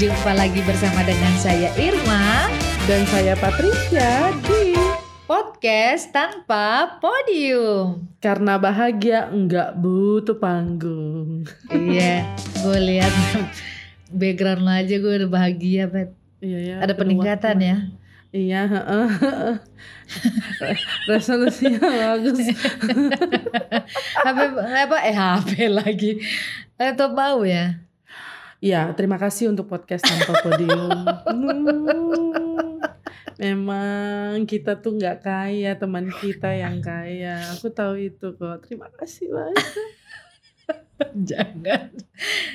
Jumpa lagi bersama dengan saya Irma Dan saya Patricia di podcast tanpa podium. Karena Bahagia Enggak Butuh Panggung. iya, gue lihat background lo aja gue udah bahagia, Bet. Iya ya. Ada peningkatan ya. Iya, heeh. Resolusinya bagus. HP apa? Eh HP lagi. Atau bau ya? Iya, terima kasih untuk podcast tanpa podium. Hmm, memang kita tuh nggak kaya, teman kita yang kaya. Aku tahu itu kok. Terima kasih banyak. Jangan.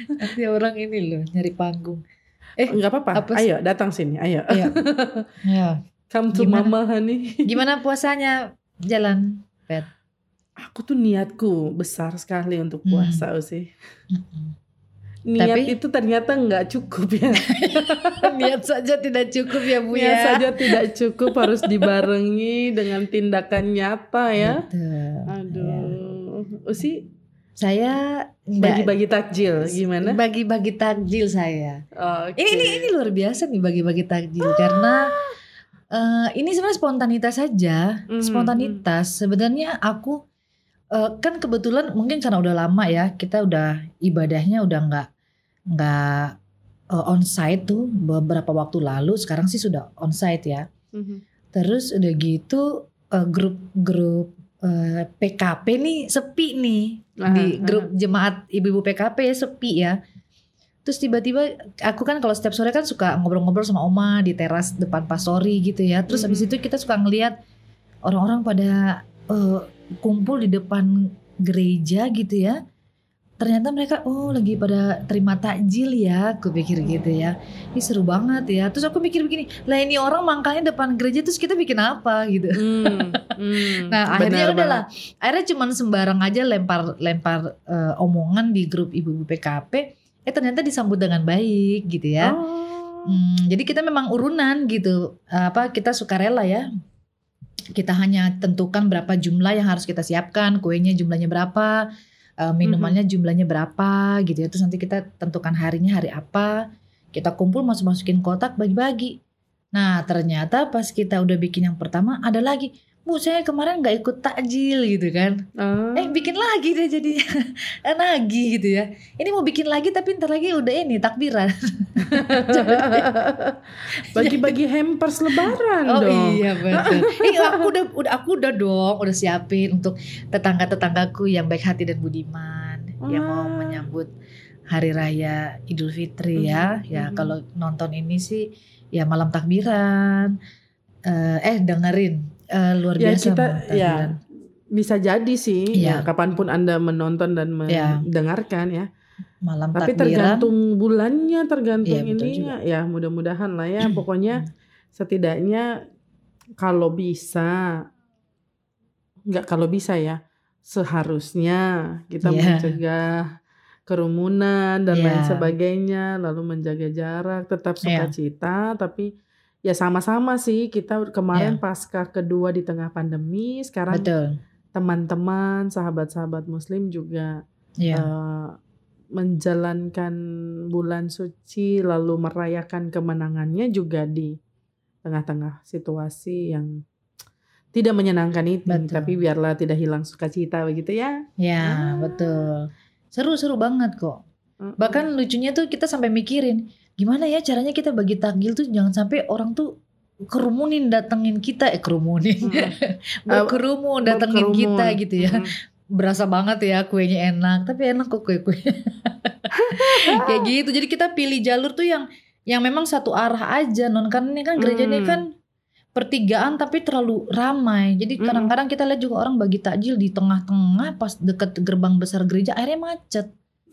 Nanti orang ini loh nyari panggung. Eh, Enggak apa-apa. apa? Ayo datang sini, ayo. Iya. ya. Come to Gimana? mama honey. Gimana puasanya jalan, Bet? Aku tuh niatku besar sekali untuk Hmm. puasa sih. Mm-mm. Niat Tapi- itu ternyata nggak cukup ya. Niat saja tidak cukup ya Bu Niat ya. saja tidak cukup harus dibarengi dengan tindakan nyata ya. Betul. Aduh, Usi Saya nggak- bagi-bagi takjil gimana? Bagi-bagi takjil saya. Oke. Ini ini ini luar biasa nih bagi-bagi takjil karena eh, ini sebenarnya spontanitas saja, Mhm. spontanitas. Sebenarnya aku eh, kan kebetulan mungkin karena udah lama ya kita udah ibadahnya udah nggak nggak eh, on-site tuh beberapa waktu lalu. Sekarang sih sudah on-site ya. Mhm. Terus udah gitu eh, grup-grup eh, PKP nih sepi nih Aha, di aha. grup jemaat ibu-ibu PKP ya sepi ya. Terus tiba-tiba aku kan kalau setiap sore kan suka ngobrol-ngobrol sama oma di teras depan pastori gitu ya. Terus habis Mhm. itu kita suka ngelihat orang-orang pada eh, kumpul di depan gereja gitu ya. Ternyata mereka oh lagi pada terima takjil ya, aku pikir gitu ya. Ini seru banget ya. Terus aku mikir begini, lah ini orang mangkalnya depan gereja terus kita bikin apa gitu. Hmm, hmm, Nah akhirnya benar udahlah, akhirnya cuman sembarang aja lempar lempar eh, omongan di grup ibu-ibu PKP. Eh ternyata disambut dengan baik gitu ya. Oh. Hmm, jadi kita memang urunan gitu. Apa kita sukarela ya? Kita hanya tentukan berapa jumlah yang harus kita siapkan, kuenya jumlahnya berapa, eh, minumannya jumlahnya berapa gitu ya. Terus nanti kita tentukan harinya hari apa. Kita kumpul masuk-masukin kotak bagi-bagi. Nah ternyata pas kita udah bikin yang pertama ada lagi. Bu saya kemarin nggak ikut takjil gitu kan. Ah. Eh bikin lagi deh jadi nagih gitu ya. Ini mau bikin lagi tapi ntar lagi udah ini takbiran. Bagi-bagi hampers lebaran Oh dong. iya betul. Ini aku udah udah aku udah dong udah siapin untuk tetangga-tetanggaku yang baik hati dan budiman yang mau Wah. menyambut hari raya Idul Fitri ya. Mhm, Ya mhm. kalau nonton ini sih ya malam takbiran. Eh, eh dengerin eh, luar Ya, biasa kita- ya. Bisa jadi sih, Iya. ya, kapan pun anda menonton dan Ya. mendengarkan ya. Malam Tapi takbiran. tergantung bulannya, tergantung Iya, betul ininya. Ya mudah-mudahan lah ya. Pokoknya setidaknya kalau bisa, nggak kalau bisa ya, seharusnya kita Iya. mencegah kerumunan dan lain Iya. sebagainya, lalu menjaga jarak, tetap Iya. sukacita, tapi ya sama-sama sih kita kemarin Iya. pasca kedua di tengah pandemi, sekarang Betul. teman-teman, sahabat-sahabat Muslim juga Iya. eh, menjalankan bulan suci lalu merayakan kemenangannya juga di tengah-tengah situasi yang tidak menyenangkan itu Betul. tapi biarlah tidak hilang sukacita begitu ya Ya, Ah. betul. Seru-seru banget kok. Bahkan lucunya tuh kita sampai mikirin gimana ya caranya kita bagi takjil tuh jangan sampai orang tuh kerumunin datengin kita eh kerumunin Mm. berkerumun datengin Berkerumun. kita gitu ya Mm-mm. berasa banget ya kuenya enak tapi enak kok kue kue kayak gitu jadi kita pilih jalur tuh yang yang memang satu arah aja non kan ini kan gereja ini Hmm. kan pertigaan tapi terlalu ramai jadi Mm. kadang-kadang kita lihat juga orang bagi takjil di tengah-tengah pas deket gerbang besar gereja akhirnya macet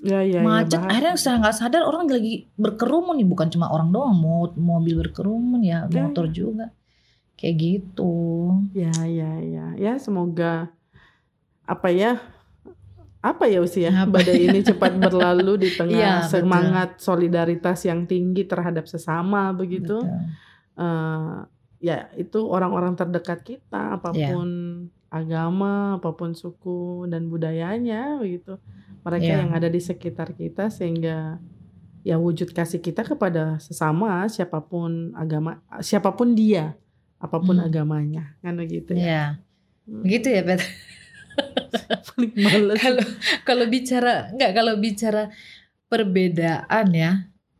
ya ya macet. ya, bahas. akhirnya secara nggak sadar orang lagi berkerumun nih. Bukan cuma orang doang mobil berkerumun ya Ya, motor juga. Kayak gitu. Ya ya ya. Ya semoga apa ya apa ya usia Apa badai ini cepat berlalu di tengah betul. semangat solidaritas yang tinggi terhadap sesama begitu. Betul. eh, ya itu orang-orang terdekat kita apa pun agama apa pun suku dan budayanya begitu mereka Iya. yang ada di sekitar kita sehingga ya wujud kasih kita kepada sesama siapa pun agama siapa pun dia apa pun Hmm. agamanya kan begitu ya. Iya. Hmm. Begitu ya, Pet. Paling males. Kalau kalau bicara nggak kalau bicara perbedaan ya,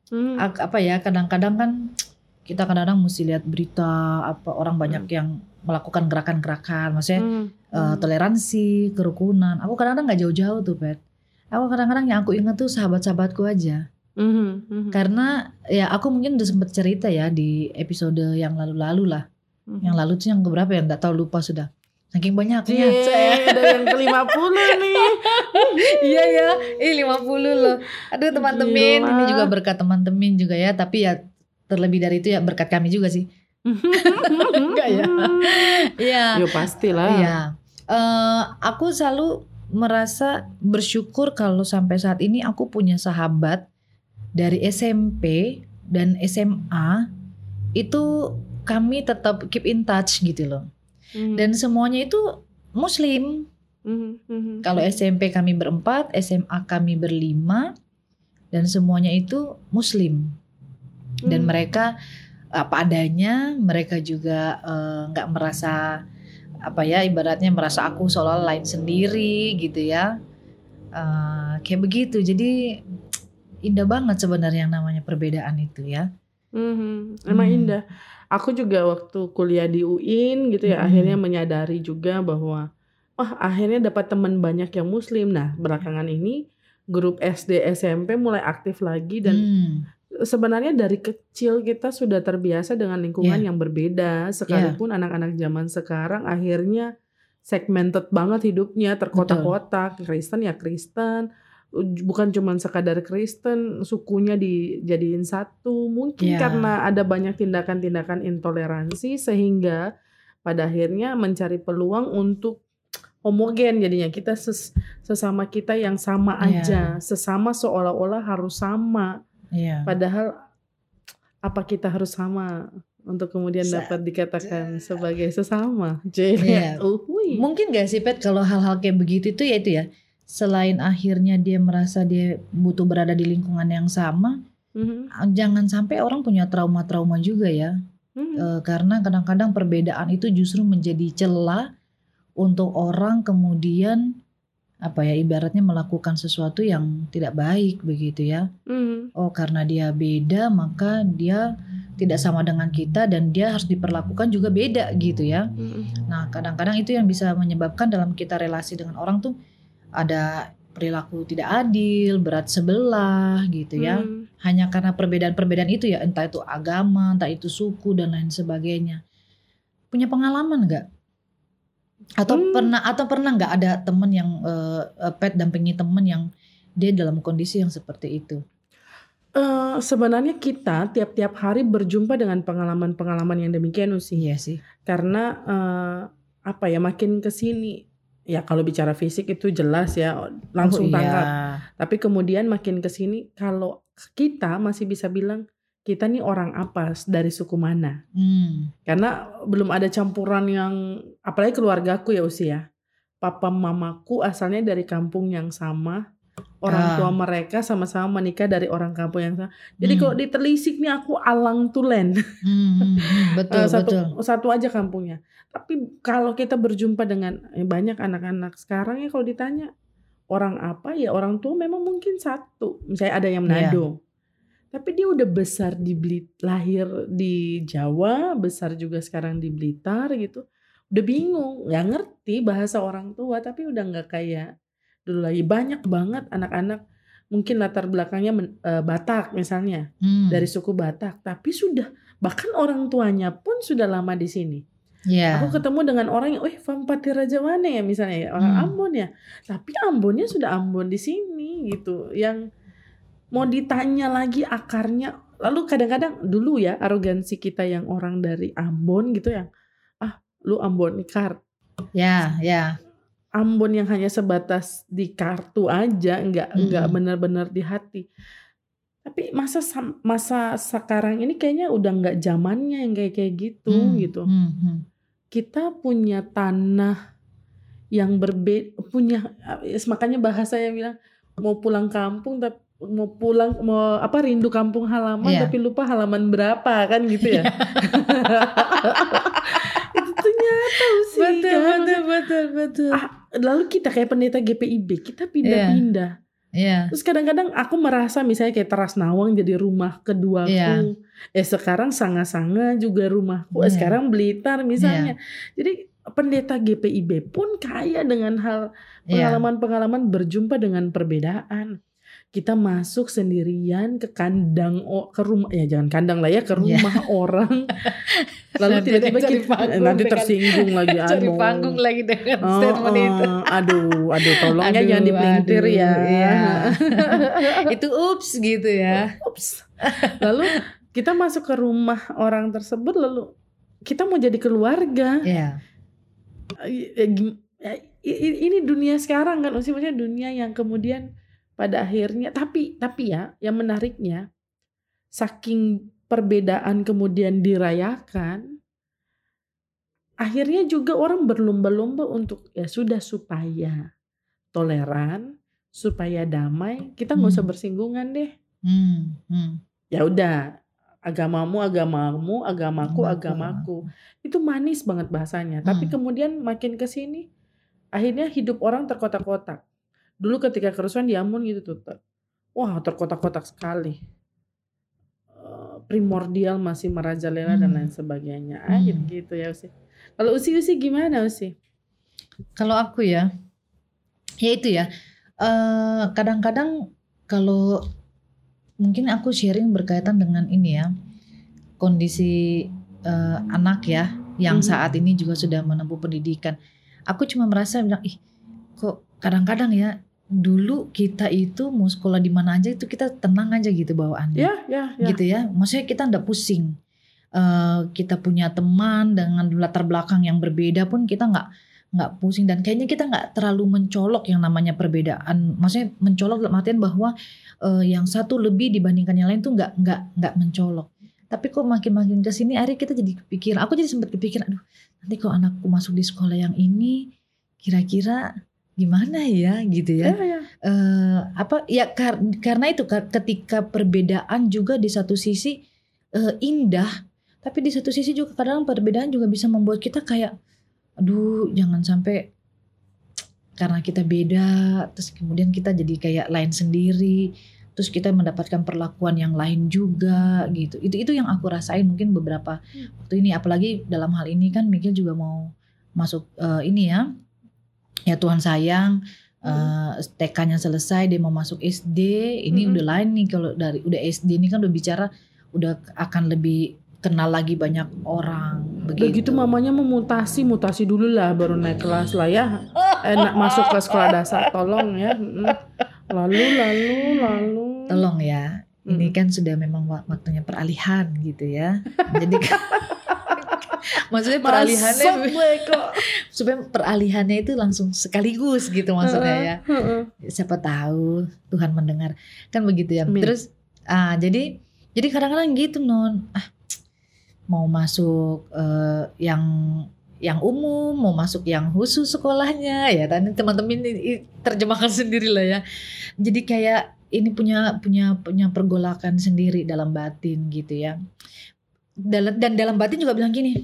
Hmm. apa ya kadang-kadang kan kita kadang-kadang mesti lihat berita apa orang banyak yang melakukan gerakan-gerakan, maksudnya Hmm. Hmm. toleransi, kerukunan. Aku kadang-kadang nggak jauh-jauh tuh, Pet. Aku kadang-kadang yang aku ingat tuh sahabat-sahabatku aja. Hmm. Hmm. Karena ya aku mungkin udah sempet cerita ya di episode yang lalu-lalu lah. Hmm. Yang lalu tuh yang keberapa ya? Nggak tahu lupa sudah. Saking banyaknya. Cie, ada yang ke 50 nih. iya ya, ini 50 loh. Aduh teman-teman, ini juga berkat teman-teman juga ya. Tapi ya terlebih dari itu ya berkat kami juga sih. Enggak ya? Iya. Yo pastilah. Iya. Eh, aku selalu merasa bersyukur kalau sampai saat ini aku punya sahabat dari SMP dan SMA itu kami tetap keep in touch gitu loh. Hmm. Dan semuanya itu muslim. Hmm. Hmm. Kalau SMP kami berempat, SMA kami berlima, dan semuanya itu Muslim. Dan Hmm. mereka apa adanya, mereka juga eh, nggak merasa apa ya, ibaratnya merasa aku seolah lain sendiri gitu ya, Eh, kayak begitu. Jadi indah banget sebenarnya yang namanya perbedaan itu ya. Hmm, emang Hmm. indah. Aku juga waktu kuliah di UIN gitu ya, Hmm. akhirnya menyadari juga bahwa wah akhirnya dapat teman banyak yang muslim. Nah belakangan ini grup SD SMP mulai aktif lagi dan Hmm, sebenarnya dari kecil kita sudah terbiasa dengan lingkungan Iya. yang berbeda. Sekalipun anak-anak zaman sekarang akhirnya segmented banget hidupnya, terkotak-kotak. Kristen ya Kristen, bukan cuma sekadar Kristen, sukunya dijadiin satu. Mungkin Iya. karena ada banyak tindakan-tindakan intoleransi sehingga pada akhirnya mencari peluang untuk homogen jadinya kita ses- sesama kita yang sama Iya. aja, sesama seolah-olah harus sama. Iya. Padahal apa kita harus sama untuk kemudian Sa- dapat dikatakan sebagai sesama? J. Iya. Uhuy. Mungkin gak sih Pet kalau hal-hal kayak begitu itu ya itu ya. Selain akhirnya dia merasa dia butuh berada di lingkungan yang sama, Mhm. jangan sampai orang punya trauma-trauma juga ya. Mhm. Eh, karena kadang-kadang perbedaan itu justru menjadi celah untuk orang kemudian apa ya ibaratnya melakukan sesuatu yang tidak baik begitu ya. Mhm. Oh karena dia beda maka dia tidak sama dengan kita dan dia harus diperlakukan juga beda gitu ya. Mhm. Nah, kadang-kadang itu yang bisa menyebabkan dalam kita relasi dengan orang tuh ada perilaku tidak adil, berat sebelah gitu ya. Mhm. Hanya karena perbedaan-perbedaan itu ya, entah itu agama, entah itu suku dan lain sebagainya. Punya pengalaman nggak? Atau Hmm. pernah atau pernah nggak ada temen yang eh, pet dampingi temen yang dia dalam kondisi yang seperti itu? Eh, sebenarnya kita tiap-tiap hari berjumpa dengan pengalaman-pengalaman yang demikian Usi. Iya sih. Karena eh, apa ya makin ke sini ya kalau bicara fisik itu jelas ya langsung Oh, iya. tangkap. Tapi kemudian makin ke sini kalau kita masih bisa bilang kita nih orang apa dari suku mana. Hmm. Karena belum ada campuran yang apalagi keluargaku ya usia. Papa mamaku asalnya dari kampung yang sama. Orang Ah. tua mereka sama-sama menikah dari orang kampung yang sama. Jadi Hmm. kalau ditelisik nih aku alang tulen. Hmm, hmm, hmm, betul Eh, satu betul. satu aja kampungnya. Tapi kalau kita berjumpa dengan eh, banyak anak-anak sekarang ya kalau ditanya orang apa ya orang tua memang mungkin satu. Misalnya ada yang Iya. Manado. Tapi dia udah besar di Blit, lahir di Jawa, besar juga sekarang di Blitar gitu. Udah bingung, nggak ngerti bahasa orang tua, tapi udah nggak kayak dulu lagi. Banyak banget anak-anak mungkin latar belakangnya men- eh, Batak misalnya Hmm. dari suku Batak, tapi sudah bahkan orang tuanya pun sudah lama di sini. Ya. Aku ketemu dengan orang yang, "Wih, Vampati Raja mana ya misalnya ya, orang Hmm. Ambon ya." Tapi Ambonnya sudah Ambon di sini gitu. Yang mau ditanya lagi akarnya, lalu kadang-kadang dulu ya arogansi kita yang orang dari Ambon gitu yang, "Ah, lu Ambon kar Ya, ya. Ambon yang hanya sebatas di kartu aja, nggak nggak Mm-mm. benar-benar di hati. Tapi masa masa sekarang ini kayaknya udah nggak zamannya yang kayak kayak gitu Hmm, gitu. hmm, hmm. Kita punya tanah yang berbeda, punya makanya bahasa yang bilang mau pulang kampung tapi mau pulang mau apa rindu kampung halaman Iya. tapi lupa halaman berapa kan gitu ya. itu tuh nyata sih kan. betul betul. Ah, lalu kita kayak pendeta GPIB kita pindah-pindah. Iya. Terus kadang-kadang aku merasa misalnya kayak Teras Nawang jadi rumah keduaku. Iya. Eh sekarang Sanga-Sanga juga rumahku. Eh, Iya. sekarang Blitar misalnya. Jadi pendeta GPIB pun kaya dengan hal Iya. pengalaman-pengalaman berjumpa dengan perbedaan. Kita masuk sendirian ke kandang o- ke rumah ya jangan kandang lah ya ke Iya. rumah orang. Lalu Nanti tiba-tiba cari kita eh, nanti dengan- tersinggung lagi Cari aduh. panggung lagi dengan Oh, statement itu. oh, aduh, aduh, tolong ya Aduh, jangan dipelintir aduh, ya. iya. itu ups gitu ya. Ups. Lalu kita masuk ke rumah orang tersebut lalu kita mau jadi keluarga. Iya. Ya, gim- ya, i- i- ini dunia sekarang kan maksudnya dunia yang kemudian pada akhirnya tapi tapi ya yang menariknya saking perbedaan kemudian dirayakan akhirnya juga orang berlomba-lomba untuk ya sudah supaya toleran supaya damai kita nggak usah Hmm. bersinggungan deh Hmm, hmm. ya udah agamamu agamamu agamaku Agamaku, agamaku itu manis banget bahasanya tapi Hmm. kemudian makin ke sini akhirnya hidup orang terkotak-kotak dulu ketika kerusuhan di Ambon gitu tuh ter- wah terkotak-kotak sekali Eh, primordial masih merajalela dan Hmm. lain sebagainya ah Hmm. gitu ya Usi kalau Usi Usi gimana Usi Kalau aku ya, ya itu ya. eh, Kadang-kadang kalau mungkin aku sharing berkaitan dengan ini ya, kondisi eh, anak ya, yang Mhm. saat ini juga sudah menempuh pendidikan. Aku cuma merasa bilang, ih, kok kadang-kadang ya dulu kita itu mau sekolah di mana aja itu kita tenang aja gitu bawaannya ya ya ya gitu ya. Maksudnya kita ndak pusing. Eh, kita punya teman dengan latar belakang yang berbeda pun kita nggak nggak pusing dan kayaknya kita nggak terlalu mencolok yang namanya perbedaan. Maksudnya mencolok dalam artian bahwa eh, yang satu lebih dibandingkan yang lain tuh nggak nggak nggak mencolok. Tapi kok makin-makin ke sini akhirnya kita jadi kepikiran. Aku jadi sempat kepikiran, aduh nanti kalau anakku masuk di sekolah yang ini kira-kira gimana ya gitu ya? Ya ya eh apa ya kar- karena itu ketika perbedaan juga di satu sisi eh, indah tapi di satu sisi juga kadang perbedaan juga bisa membuat kita kayak aduh jangan sampai karena kita beda terus kemudian kita jadi kayak lain sendiri terus kita mendapatkan perlakuan yang lain juga gitu. Itu itu yang aku rasain mungkin beberapa waktu ini. Apalagi dalam hal ini kan Mikil juga mau masuk eh, ini ya ya Tuhan sayang eh, TK-nya selesai dia mau masuk SD ini Mm-mm. udah lain nih kalau dari udah SD ini kan udah bicara udah akan lebih kenal lagi banyak orang begitu gitu mamanya memutasi, mutasi dulu lah baru naik kelas lah ya. Enak masuk ke sekolah dasar, tolong ya. Lalu, lalu, lalu. tolong ya ini Mm. kan sudah memang wak- waktunya peralihan gitu ya jadi kan maksudnya peralihannya Masuk gue kok. supaya peralihannya itu langsung sekaligus gitu maksudnya ya. siapa tahu Tuhan mendengar. Kan begitu ya. Amin. terus ah jadi jadi kadang-kadang gitu non ah mau masuk eh, yang yang umum mau masuk yang khusus sekolahnya ya tadi teman-teman ini- terjemahkan sendiri lah ya. Jadi kayak ini punya punya punya pergolakan sendiri dalam batin gitu ya dan dalam batin juga bilang gini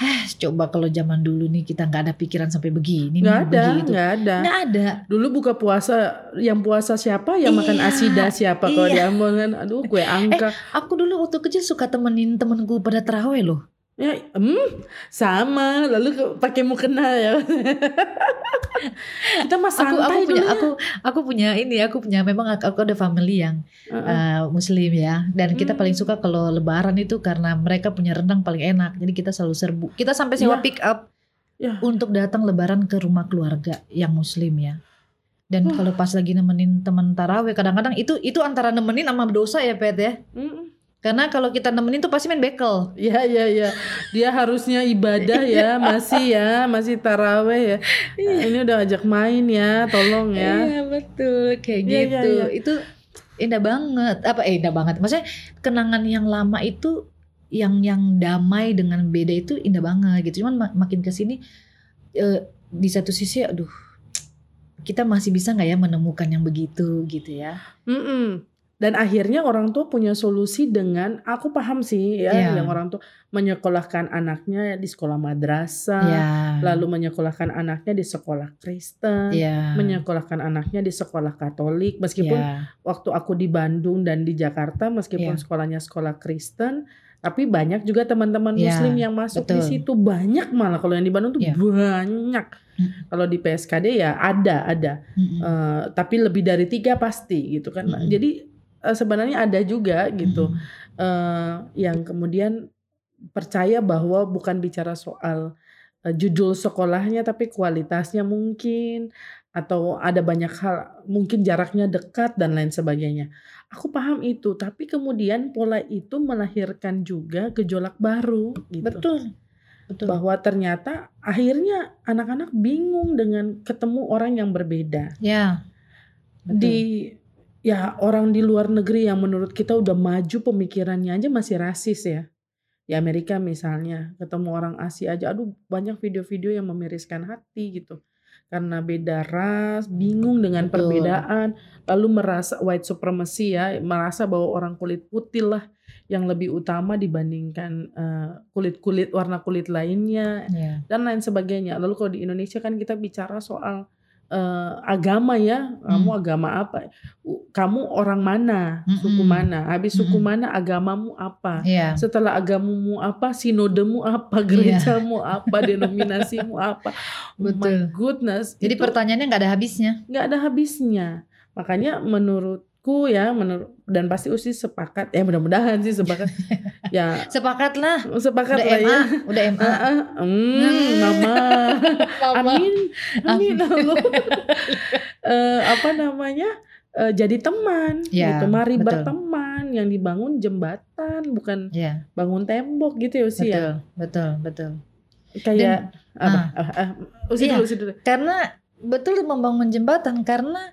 ah coba kalau zaman dulu nih kita nggak ada pikiran sampai begini Nggak ada, nggak ada. nggak ada Dulu buka puasa, yang puasa siapa, yang makan Iya, asida siapa kalau di iya. Ambon kan. Aduh, gue angka. Aku dulu waktu kecil suka temenin temenku pada terawih loh. Ya, hmm, sama. Lalu pakai mukena ya. Kita mah Aku aku punya ya. aku aku punya ini aku punya memang aku, aku ada family yang Heeh. uh, muslim ya dan kita Hmm. paling suka kalau lebaran itu karena mereka punya rendang paling enak. Jadi kita selalu serbu. Kita sampai sewa pick up Ya. untuk datang lebaran ke rumah keluarga yang muslim ya. Dan Wah. kalau pas lagi nemenin teman tarawih kadang-kadang itu itu antara nemenin sama dosa ya Pet ya. Mm-mm. Karena kalau kita nemenin tuh pasti main bekel. Iya iya iya. Dia harusnya ibadah ya, masih ya, masih taraweh ya. Ini udah ajak main ya, tolong ya. Iya betul kayak Iya, iya, gitu. iya. Itu indah banget. Apa eh, indah banget? Maksudnya kenangan yang lama itu yang yang damai dengan beda itu indah banget gitu. Cuman ma- makin ke sini eh, di satu sisi aduh kita masih bisa nggak ya menemukan yang begitu gitu ya? Mm-mm. Dan akhirnya orang tua punya solusi dengan aku paham sih ya Iya. yang orang tua menyekolahkan anaknya di sekolah madrasah, Ya. lalu menyekolahkan anaknya di sekolah Kristen, ya. menyekolahkan anaknya di sekolah Katolik meskipun ya. waktu aku di Bandung dan di Jakarta meskipun Iya. sekolahnya sekolah Kristen tapi banyak juga teman-teman Iya, muslim yang masuk di betul. situ banyak malah kalau yang di Bandung tuh Iya. banyak Mm. kalau di PSKD ya ada ada Mm-mm. Eh, tapi lebih dari tiga pasti gitu kan Mm-mm. jadi eh, sebenarnya ada juga gitu Mm-mm. eh, yang kemudian percaya bahwa bukan bicara soal eh, judul sekolahnya tapi kualitasnya mungkin atau ada banyak hal mungkin jaraknya dekat dan lain sebagainya. Aku paham itu, tapi kemudian pola itu melahirkan juga gejolak baru gitu. Betul. Betul. Bahwa ternyata akhirnya anak-anak bingung dengan ketemu orang yang berbeda ya. Betul. di ya orang di luar negeri yang menurut kita udah maju pemikirannya aja masih rasis ya. Di Amerika misalnya ketemu orang Asia aja aduh banyak video-video yang memiriskan hati gitu. Karena beda ras, bingung dengan Betul. perbedaan, lalu merasa white supremacy ya, merasa bahwa orang kulit putih lah yang lebih utama dibandingkan eh, kulit-kulit warna kulit lainnya Ya. dan lain sebagainya. Lalu kalau di Indonesia kan kita bicara soal eh, agama ya, kamu Hmm. agama apa? Kamu orang mana, Mm-mm. suku mana? Habis suku Mm-mm. mana, agamamu apa? Ya. Setelah agamamu apa, sinodemu apa, gerejamu apa, denominasimu apa? Oh my Betul. goodness. Jadi itu pertanyaannya nggak ada habisnya. nggak ada habisnya. Makanya menurutku ya, menurut dan pasti usi sepakat. Ya mudah-mudahan sih sepakat. ya Sepakatlah. sepakat Udah lah MA, ya. udah MA. Ah, hmm, mama. Amin, amin Allah. Eh, apa namanya? Eh, jadi teman, Ya, gitu. Mari betul. berteman, yang dibangun jembatan, bukan Ya, bangun tembok gitu ya Usi ya. betul, betul, betul. Kayak apa? ah. Ah, ah, Usi Iya. dulu, Usi dulu. Karena betul membangun jembatan karena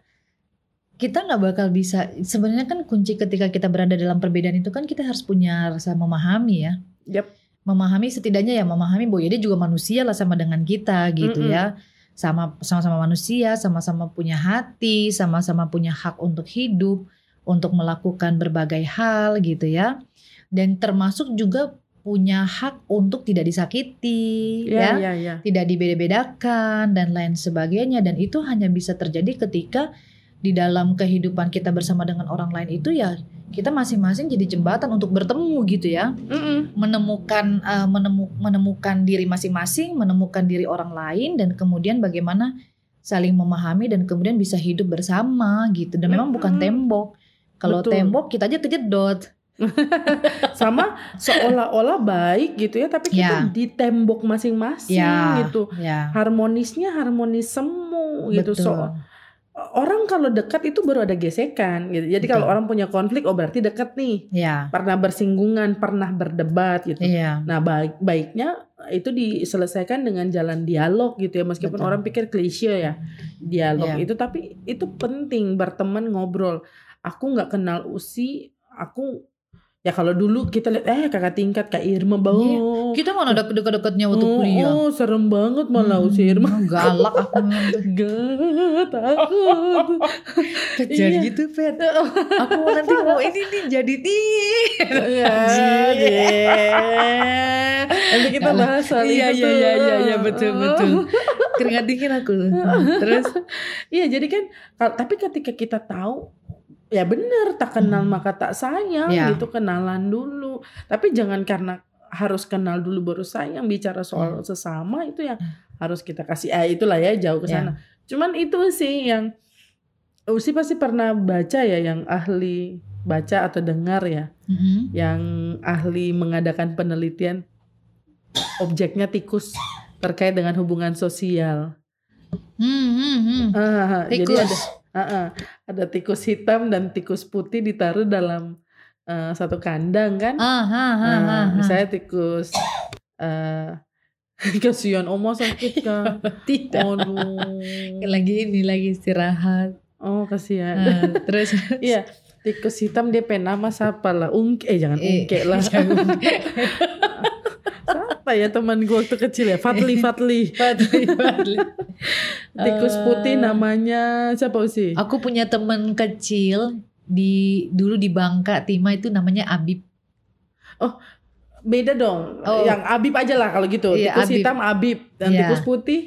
kita nggak bakal bisa sebenarnya kan kunci ketika kita berada dalam perbedaan itu kan kita harus punya rasa memahami ya. Yap. Memahami setidaknya ya memahami bahwa ya dia juga manusia lah sama dengan kita gitu Mm-mm. ya. Sama sama-sama manusia, sama-sama punya hati, sama-sama punya hak untuk hidup, untuk melakukan berbagai hal gitu ya. Dan termasuk juga punya hak untuk tidak disakiti ya Ya, ya, ya. tidak dibeda-bedakan dan lain sebagainya dan itu hanya bisa terjadi ketika di dalam kehidupan kita bersama dengan orang lain itu ya kita masing-masing jadi jembatan untuk bertemu gitu ya Mm-mm. menemukan eh, menemu- menemukan diri masing-masing menemukan diri orang lain dan kemudian bagaimana saling memahami dan kemudian bisa hidup bersama gitu dan memang bukan Mm-mm. tembok kalau tembok kita aja kejedot Sama seolah-olah baik gitu ya, tapi kita Ya. di tembok masing-masing ya gitu. ya Harmonisnya harmonis semu gitu. betul So, orang kalau dekat itu baru ada gesekan gitu. Jadi kalau orang punya konflik oh berarti dekat nih. ya Pernah bersinggungan, pernah berdebat gitu. iya Nah, baik baiknya itu diselesaikan dengan jalan dialog gitu ya meskipun Betul. orang pikir klise ya dialog Iya. itu tapi itu penting berteman ngobrol. Aku nggak kenal Usi, aku ya kalau dulu kita lihat eh kakak tingkat Kak Irma bau. Kita mana ada deket-deketnya waktu oh, kuliah. oh, serem banget malah Hmm, Usi Irma. Galak aku. Gak takut. Jadi Iya. gitu Pet. Aku nanti mau ini nih jadi nih. Ya, deh. Nanti kita bahas soal Iya itu iya iya iya iya betul betul. Keringat dingin aku. Terus Iya jadi kan tapi ketika kita tahu ya benar tak kenal Hmm. maka tak sayang Ya. gitu kenalan dulu. Tapi jangan karena harus kenal dulu baru sayang bicara soal sesama itu yang harus kita kasih eh itulah ya jauh ke Ya. sana. Cuman itu sih yang Usi pasti pernah baca ya yang ahli baca atau dengar ya Mm-mm. yang ahli mengadakan penelitian objeknya tikus terkait dengan hubungan sosial. Hmm, hmm, hmm. Ah, jadi Tikus. ada ah, ada tikus hitam dan tikus putih ditaruh dalam eh, satu kandang kan. Ah, ah, Nah, ah, ah. misalnya tikus eh kasihan Oma sakit kan. Tidak. Aduh. Lagi ini lagi istirahat. Oh kasihan. Ah, terus Iya, tikus hitam dia pengen nama siapa lah? Ungke, eh jangan Eh, ungke lah. Siapa ya teman gue waktu kecil ya? Fatli Fatli. Fadli, Fadli. Tikus putih Eh, namanya siapa sih? Aku punya teman kecil di dulu di Bangka Tima itu namanya Abib. Beda dong. Oh. Yang Abib aja lah kalau gitu. Iya, tikus Abib. hitam Abib dan Iya. tikus putih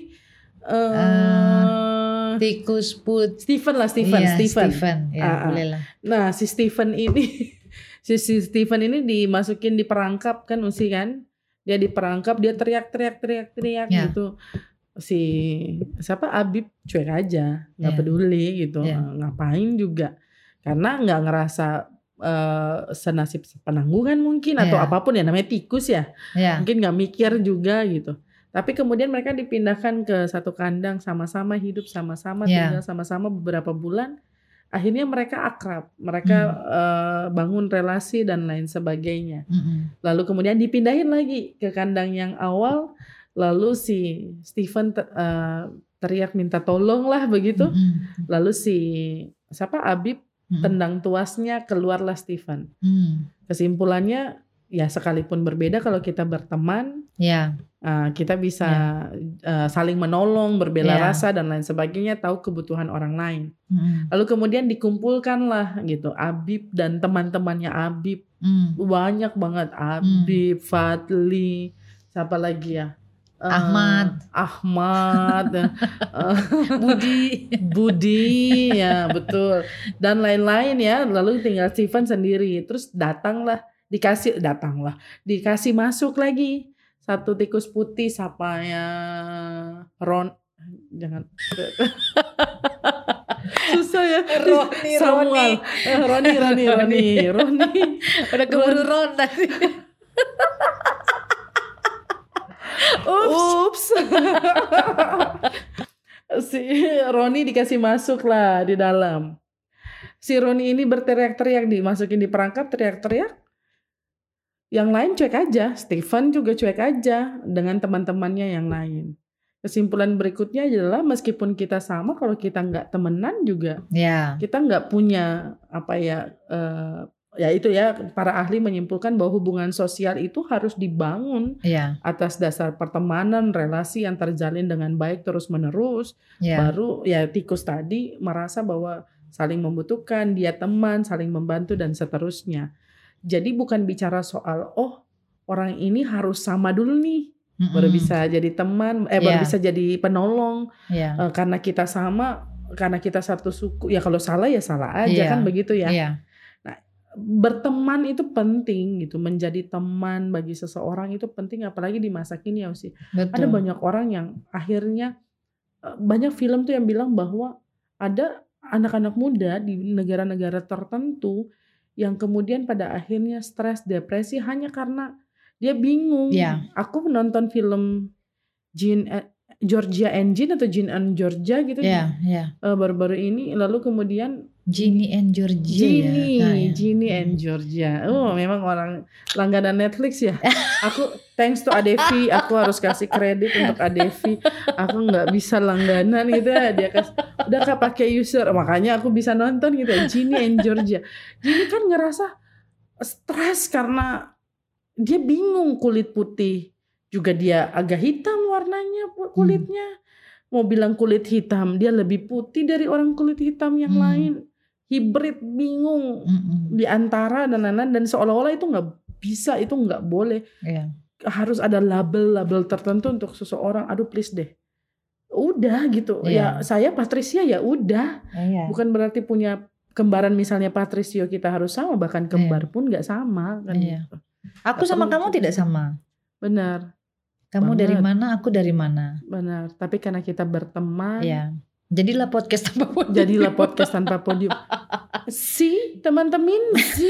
eh Eh, Tikus put Stephen lah Stephen, Iya, Stephen. Stephen. Ya, ah. boleh lah. Nah, si Stephen ini si, si Stephen ini dimasukin di perangkap kan Usi kan? Dia diperangkap, dia teriak-teriak teriak-teriak Ya. gitu. Si siapa Abib cuek aja, nggak Ya. peduli gitu. Ya. Eh, Ngapain juga. Karena nggak ngerasa eh, senasib penanggungan mungkin atau Ya. apa pun ya namanya tikus ya. Ya. Mungkin nggak mikir juga gitu. Tapi kemudian mereka dipindahkan ke satu kandang sama-sama hidup sama-sama Ya. tinggal sama-sama beberapa bulan. Akhirnya mereka akrab, mereka Hmm. eh, bangun relasi dan lain sebagainya. Mm-mm. Lalu kemudian dipindahin lagi ke kandang yang awal. Lalu si Stephen te- eh, teriak minta tolong lah begitu. Mm-mm. Lalu si siapa Abib Mm-mm. tendang tuasnya keluarlah Stephen. Mm. Kesimpulannya ya sekalipun berbeda kalau kita berteman Ya. Uh, kita bisa uh, saling menolong, berbela Ya. rasa dan lain sebagainya, tahu kebutuhan orang lain. Mm-mm. Lalu kemudian dikumpulkanlah gitu Abib dan teman-temannya Abib Mm. banyak banget Abib, Fadli, siapa lagi ya? Uh, Ahmad. Ahmad, uh, Budi. Budi, ya betul, dan lain-lain ya. Lalu tinggal Steven sendiri. Terus datanglah, dikasih datanglah, dikasih masuk lagi satu tikus putih siapa ya Ron jangan susah ya Roni, Samuel Roni. Roni Roni Roni Roni Udah keburu Ron tadi. Ups. si Roni dikasih masuk lah di dalam. Si Roni ini berteriak-teriak dimasukin di perangkap teriak-teriak. Yang lain cuek aja, Stephen juga cuek aja dengan teman-temannya yang lain. Kesimpulan berikutnya adalah meskipun kita sama, kalau kita nggak temenan juga Ya. kita nggak punya apa ya eh, ya itu ya para ahli menyimpulkan bahwa hubungan sosial itu harus dibangun Ya. atas dasar pertemanan relasi yang terjalin dengan baik terus menerus Ya. baru ya tikus tadi merasa bahwa saling membutuhkan dia teman saling membantu dan seterusnya jadi bukan bicara soal oh orang ini harus sama dulu nih baru Mm-mm. bisa jadi teman eh baru Ya. bisa jadi penolong Ya. Eh, karena kita sama karena kita satu suku ya kalau salah ya salah aja Iya. kan begitu ya Iya. berteman itu penting gitu menjadi teman bagi seseorang itu penting apalagi di masa kini ya sih ada banyak orang yang akhirnya eh, banyak film tuh yang bilang bahwa ada anak-anak muda di negara-negara tertentu yang kemudian pada akhirnya stres depresi hanya karena dia bingung. Iya. Aku nonton film Jean eh, Georgia Engine atau Jean and Georgia gitu Ya. Ya. eh, baru-baru ini lalu kemudian Ginny and Georgia. Ginny, ya. Nah, ya. Ginny and Georgia. Oh, memang orang langganan Netflix ya. Aku thanks to Adevi, aku harus kasih kredit untuk Adevi. Aku nggak bisa langganan gitu ya. Dia kasih, udah kak pakai user, makanya aku bisa nonton gitu. ya. Ginny and Georgia. Ginny kan ngerasa stres karena dia bingung kulit putih. Juga dia agak hitam warnanya pu- kulitnya. Mau bilang kulit hitam, dia lebih putih dari orang kulit hitam yang Hmm. lain. Hibrid bingung Mm-mm. di antara dan lain-lain dan seolah-olah itu nggak bisa itu nggak boleh Iya. harus ada label-label tertentu untuk seseorang aduh please deh udah gitu ya Iya. saya Patricia ya udah Iya. bukan berarti punya kembaran misalnya Patricio kita harus sama bahkan kembar pun nggak sama kan Iya. gitu. Aku Nggak sama kamu gitu. tidak sama. benar Kamu dari Banget. mana, aku dari mana. benar tapi karena kita berteman Iya. Jadilah podcast tanpa podium. jadilah podcast tanpa podium si teman-teman si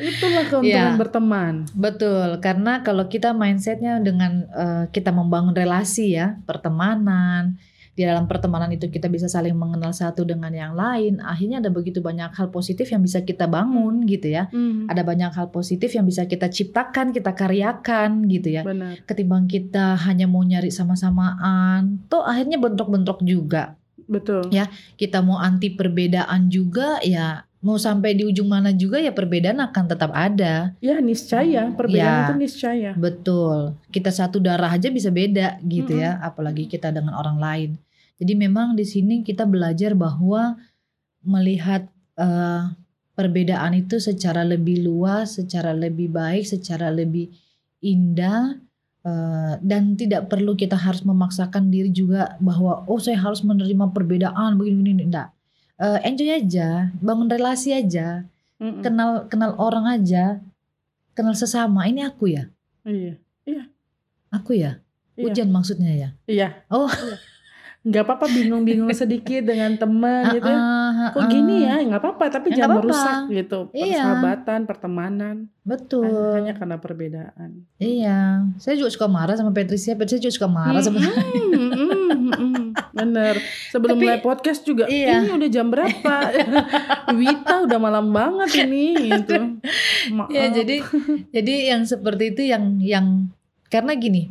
itulah keuntungan Iya. berteman Betul, karena kalau kita mindsetnya dengan eh, kita membangun relasi ya, pertemanan, di dalam pertemanan itu kita bisa saling mengenal satu dengan yang lain, akhirnya ada begitu banyak hal positif yang bisa kita bangun gitu ya. Hmm, Ada banyak hal positif yang bisa kita ciptakan, kita karyakan gitu ya. benar Ketimbang kita hanya mau nyari sama-samaan, toh akhirnya bentrok-bentrok juga. betul Ya. Kita mau anti perbedaan juga ya mau sampai di ujung mana juga ya perbedaan akan tetap ada. Ya niscaya, perbedaan Ya. itu niscaya. Betul. Kita satu darah aja bisa beda gitu ya, apalagi kita dengan orang lain. Jadi memang di sini kita belajar bahwa melihat eh, perbedaan itu secara lebih luas, secara lebih baik, secara lebih indah eh, dan tidak perlu kita harus memaksakan diri juga bahwa oh saya harus menerima perbedaan begini-begini enggak. Eh, enjoy aja, bangun relasi aja, Mm-mm. kenal kenal orang aja, kenal sesama. Ini aku ya. Iya. Aku ya? Iya. Hujan maksudnya ya? Iya. Oh. Nggak apa-apa bingung-bingung sedikit dengan teman gitu ya. Ah, Kok ah. gini ya? Nggak apa-apa, tapi Ya, jangan nggak apa-apa. merusak gitu. Iya. Persahabatan, pertemanan. Betul. Hanya karena perbedaan. Iya. Saya juga suka marah sama Patricia. Patricia juga suka marah sama Mm, mm, mm, mm. Bener. Sebelum Tapi- mulai podcast juga, Iya. ini udah jam berapa? Wita udah malam banget ini gitu. Maaf. Ya jadi jadi yang seperti itu yang yang karena gini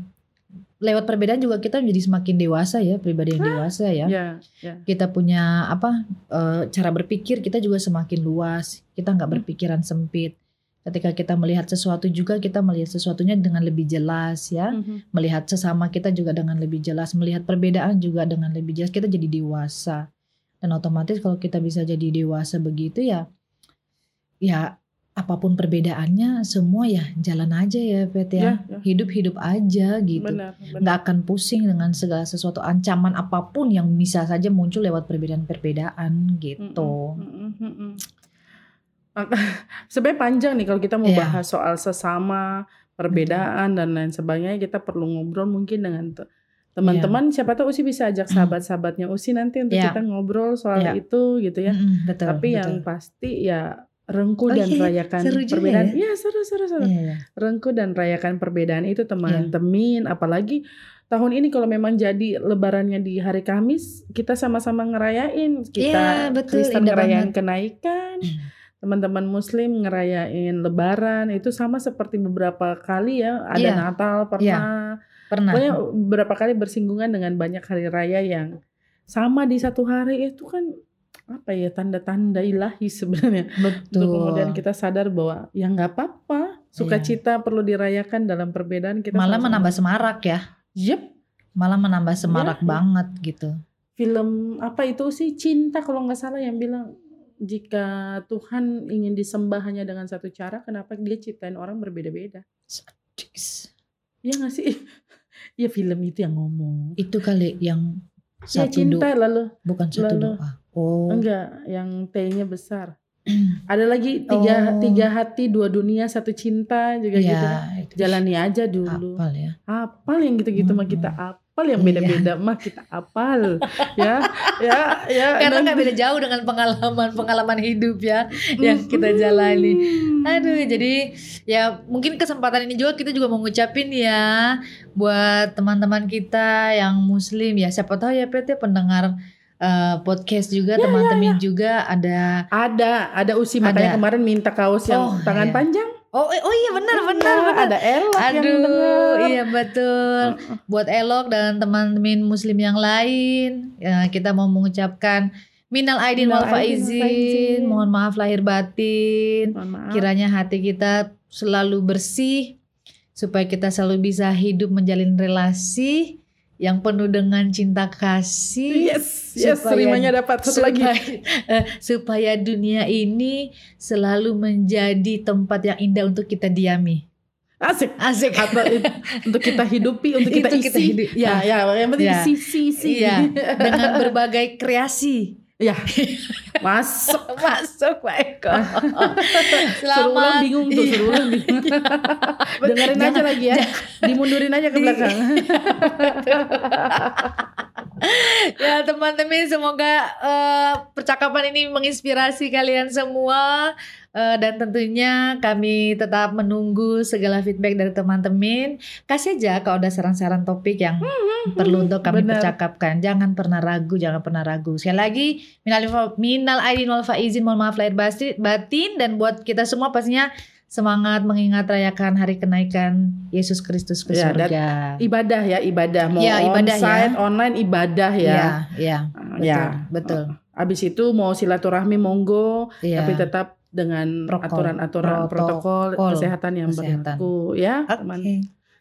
lewat perbedaan juga kita menjadi semakin dewasa ya pribadi yang dewasa ya. Ya, ya. Kita punya apa eh, cara berpikir kita juga semakin luas. Kita nggak Hmm. berpikiran sempit. Ketika kita melihat sesuatu juga kita melihat sesuatunya dengan lebih jelas ya. Mhm. melihat sesama kita juga dengan lebih jelas, melihat perbedaan juga dengan lebih jelas, kita jadi dewasa. Dan otomatis kalau kita bisa jadi dewasa begitu ya, ya apa pun perbedaannya semua ya jalan aja ya Pet ya. Ya, ya. Hidup-hidup aja gitu. Benar, benar. Nggak akan pusing dengan segala sesuatu ancaman apa pun yang bisa saja muncul lewat perbedaan-perbedaan gitu. Mm, mm, mm, Sebenarnya panjang nih kalau kita mau Iya. bahas soal sesama, perbedaan dan lain sebagainya, kita perlu ngobrol mungkin dengan te- teman-teman. Siapa tahu Usi bisa ajak sahabat-sahabatnya Usi nanti untuk Iya. kita ngobrol soal Iya. itu gitu ya. Mm-mm, betul. Tapi betul. yang pasti ya rengku Oh dan iya, rayakan seru juga perbedaan. ya. Iya seru seru seru. Iya, iya. Rengku dan rayakan perbedaan itu Iya. teman-teman. Apalagi tahun ini kalau memang jadi lebarannya di hari Kamis, kita sama-sama ngerayain. Kita Iya, betul, Kristen ngerayain banget. kenaikan, teman-teman Muslim ngerayain Lebaran. Itu sama seperti beberapa kali ya. Ada Iya. Natal pernah. Pernah. Pokoknya beberapa kali bersinggungan dengan banyak hari raya yang sama di satu hari itu kan apa ya tanda-tanda ilahi sebenarnya. Betul. Untuk kemudian kita sadar bahwa ya nggak apa-apa. Sukacita perlu dirayakan dalam perbedaan kita. Malah sama-sama. menambah semarak ya. Yep. Malah menambah semarak Iya. banget gitu. Film apa itu sih cinta kalau nggak salah yang bilang jika Tuhan ingin disembah hanya dengan satu cara, kenapa dia ciptain orang berbeda-beda? Sadis. Ya nggak sih? ya film itu yang ngomong. Itu kali yang Ya satu cinta doa, lalu. bukan satu lalu. doa. Oh. Enggak, yang T-nya besar. Ada lagi tiga Oh. tiga hati dua dunia satu cinta juga gitu. Ya, itu Jalani aja dulu. hafal ya. Apal yang gitu-gitu mah Mm-mm. kita apal yang Iya. beda-beda mah kita apal. ya, ya, ya. Karena nggak beda jauh dengan pengalaman-pengalaman hidup ya yang kita jalani. Aduh, jadi ya mungkin kesempatan ini juga kita juga mau ngucapin ya buat teman-teman kita yang muslim ya. Siapa tahu ya PT pendengar eh, podcast juga Ya, teman-teman juga ada Ada, ada Usi makanya Ada. kemarin minta kaos yang Oh, tangan iya. panjang. Oh, eh, oh iya benar benar Iya, benar. Ada Elok yang Aduh, denger. iya betul. Buat Elok dan teman-teman muslim yang lain, ya, kita mau mengucapkan minal aidin wal faizin. Mohon maaf lahir batin. Mohon maaf. Kiranya hati kita selalu bersih supaya kita selalu bisa hidup menjalin relasi yang penuh dengan cinta kasih. Yes, yes, Supaya- serimanya dapat satu lagi. supaya, eh, supaya dunia ini selalu menjadi tempat yang indah untuk kita diami. Asik. Asik. Atau untuk kita hidupi, untuk kita Itu isi. kita hidup- ya. ya, ya, yang penting Ya. isi, isi, isi. Iya, dengan berbagai kreasi. Ya, masuk. Masuk Pak Eko. Suruh ulang bingung tuh, Iya. suruh ulang bingung. Dengerin aja Jangan- lagi ya. Dimundurin aja ke Di- belakang. ya teman-teman semoga eh, percakapan ini menginspirasi kalian semua Eh, dan tentunya kami tetap menunggu segala feedback dari teman-teman kasih aja kalau ada saran-saran topik yang perlu untuk kami benar. percakapkan jangan pernah ragu jangan pernah ragu sekali lagi minal minal aidin wal faizin mohon maaf lahir batin dan buat kita semua pastinya semangat mengingat rayakan hari kenaikan Yesus Kristus ke Ya, dan surga. Ibadah ya, ibadah. Mau Ya, ibadah ya. online ibadah ya. Iya, iya. Ya. Betul, betul. Abis itu mau silaturahmi monggo, Iya. tapi tetap dengan aturan-aturan protokol, Protokol kesehatan yang kesehatan. berlaku ya, Oke. teman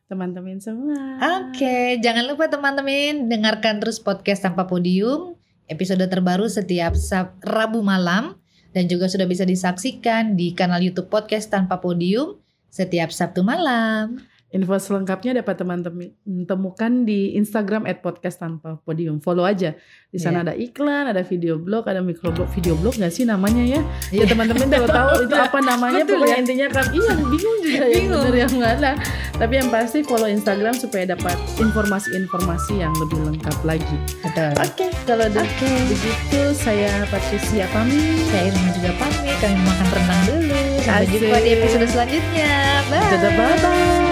teman-teman semua. Oke, jangan lupa teman-teman dengarkan terus podcast tanpa podium. Episode terbaru setiap Sab- Rabu malam dan juga sudah bisa disaksikan di kanal YouTube podcast tanpa podium setiap Sabtu malam. Info selengkapnya dapat teman-teman temukan di Instagram @podcast tanpa podium. Follow aja. Di sana ada iklan, ada video blog, ada microblog. Video blog nggak sih namanya ya? Ya Iya. teman-teman kalau tahu itu apa namanya Betul pokoknya ya? intinya kan iya bingung juga Bingung. benar yang mana. Tapi yang pasti follow Instagram supaya dapat informasi-informasi yang lebih lengkap lagi. Betul. Oke, kalau de- Oke. begitu saya Patricia pamit. Saya Irma juga pamit, kami makan rendang dulu. Sampai Asik. jumpa di episode selanjutnya. Bye. Dadah bye bye.